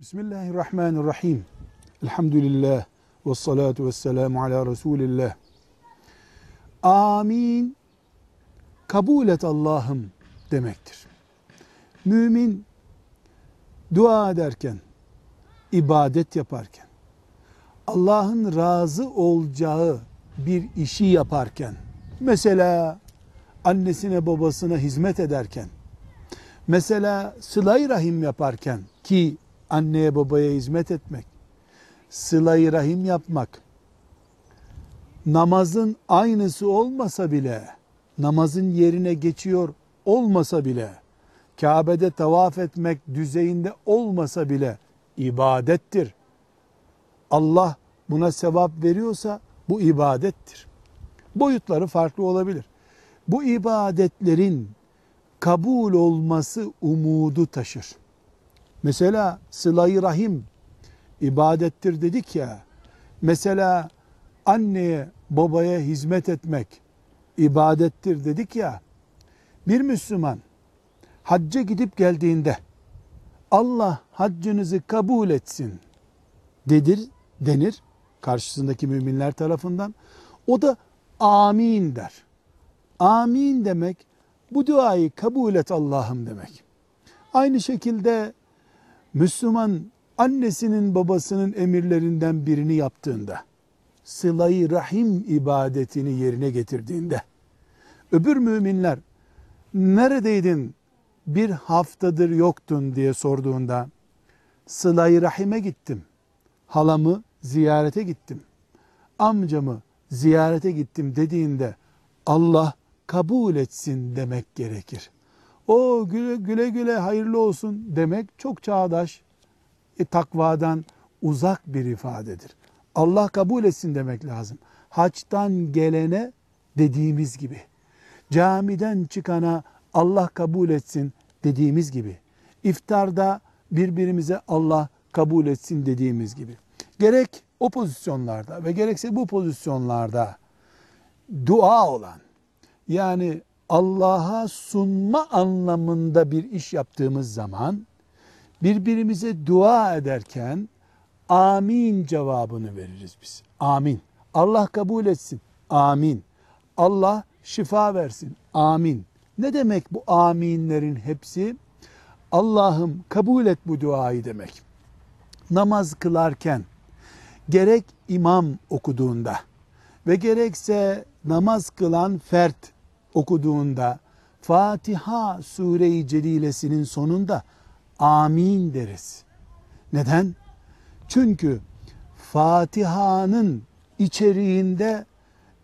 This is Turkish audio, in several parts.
Bismillahirrahmanirrahim. Elhamdülillah ve salatu ve selamu ala Resulillah. Amin. Kabul et Allah'ım demektir. Mümin dua ederken, ibadet yaparken, Allah'ın razı olacağı bir işi yaparken, mesela annesine babasına hizmet ederken, mesela sıla rahim yaparken ki anneye babaya hizmet etmek, sıla rahim yapmak, namazın aynısı olmasa bile, namazın yerine geçiyor olmasa bile, Kabe'de tavaf etmek düzeyinde olmasa bile ibadettir. Allah buna sevap veriyorsa bu ibadettir. Boyutları farklı olabilir. Bu ibadetlerin kabul olması umudu taşır. Mesela sıla rahim ibadettir dedik ya. Mesela anneye babaya hizmet etmek ibadettir dedik ya. Bir Müslüman hacca gidip geldiğinde Allah haccınızı kabul etsin dedir denir karşısındaki müminler tarafından. O da amin der. Amin demek bu duayı kabul et Allah'ım demek. Aynı şekilde Müslüman annesinin babasının emirlerinden birini yaptığında, sılayı rahim ibadetini yerine getirdiğinde, öbür müminler neredeydin bir haftadır yoktun diye sorduğunda, sılayı rahime gittim, halamı ziyarete gittim, amcamı ziyarete gittim dediğinde Allah kabul etsin demek gerekir. O güle güle, güle hayırlı olsun demek çok çağdaş, e, takvadan uzak bir ifadedir. Allah kabul etsin demek lazım. Haçtan gelene dediğimiz gibi, camiden çıkana Allah kabul etsin dediğimiz gibi, iftarda birbirimize Allah kabul etsin dediğimiz gibi. Gerek o pozisyonlarda ve gerekse bu pozisyonlarda dua olan, yani Allah'a sunma anlamında bir iş yaptığımız zaman birbirimize dua ederken amin cevabını veririz biz. Amin. Allah kabul etsin. Amin. Allah şifa versin. Amin. Ne demek bu aminlerin hepsi? Allah'ım kabul et bu duayı demek. Namaz kılarken gerek imam okuduğunda ve gerekse namaz kılan fert okuduğunda Fatiha sure-i celilesinin sonunda amin deriz. Neden? Çünkü Fatiha'nın içeriğinde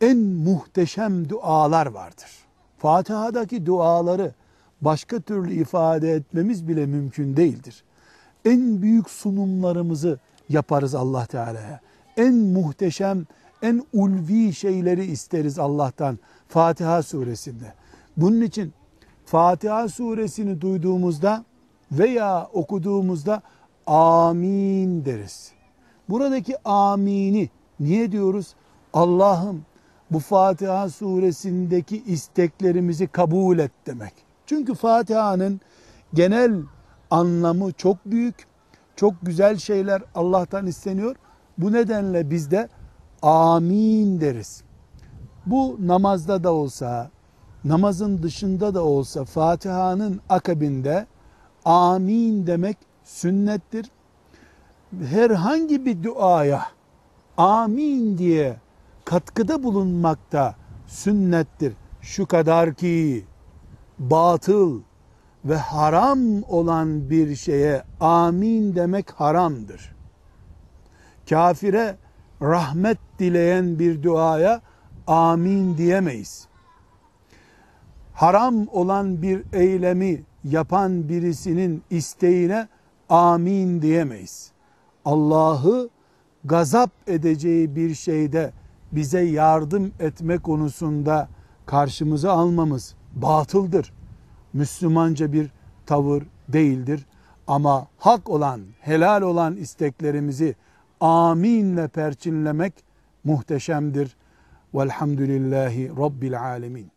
en muhteşem dualar vardır. Fatiha'daki duaları başka türlü ifade etmemiz bile mümkün değildir. En büyük sunumlarımızı yaparız Allah Teala'ya. En muhteşem, en ulvi şeyleri isteriz Allah'tan Fatiha suresinde. Bunun için Fatiha suresini duyduğumuzda veya okuduğumuzda amin deriz. Buradaki amini niye diyoruz? Allah'ım bu Fatiha suresindeki isteklerimizi kabul et demek. Çünkü Fatiha'nın genel anlamı çok büyük, çok güzel şeyler Allah'tan isteniyor. Bu nedenle biz de amin deriz. Bu namazda da olsa, namazın dışında da olsa Fatiha'nın akabinde amin demek sünnettir. Herhangi bir duaya amin diye katkıda bulunmakta sünnettir. Şu kadar ki batıl ve haram olan bir şeye amin demek haramdır. Kafire rahmet dileyen bir duaya amin diyemeyiz. Haram olan bir eylemi yapan birisinin isteğine amin diyemeyiz. Allah'ı gazap edeceği bir şeyde bize yardım etme konusunda karşımıza almamız batıldır. Müslümanca bir tavır değildir. Ama hak olan, helal olan isteklerimizi aminle perçinlemek muhteşemdir. Velhamdülillahi Rabbil alemin.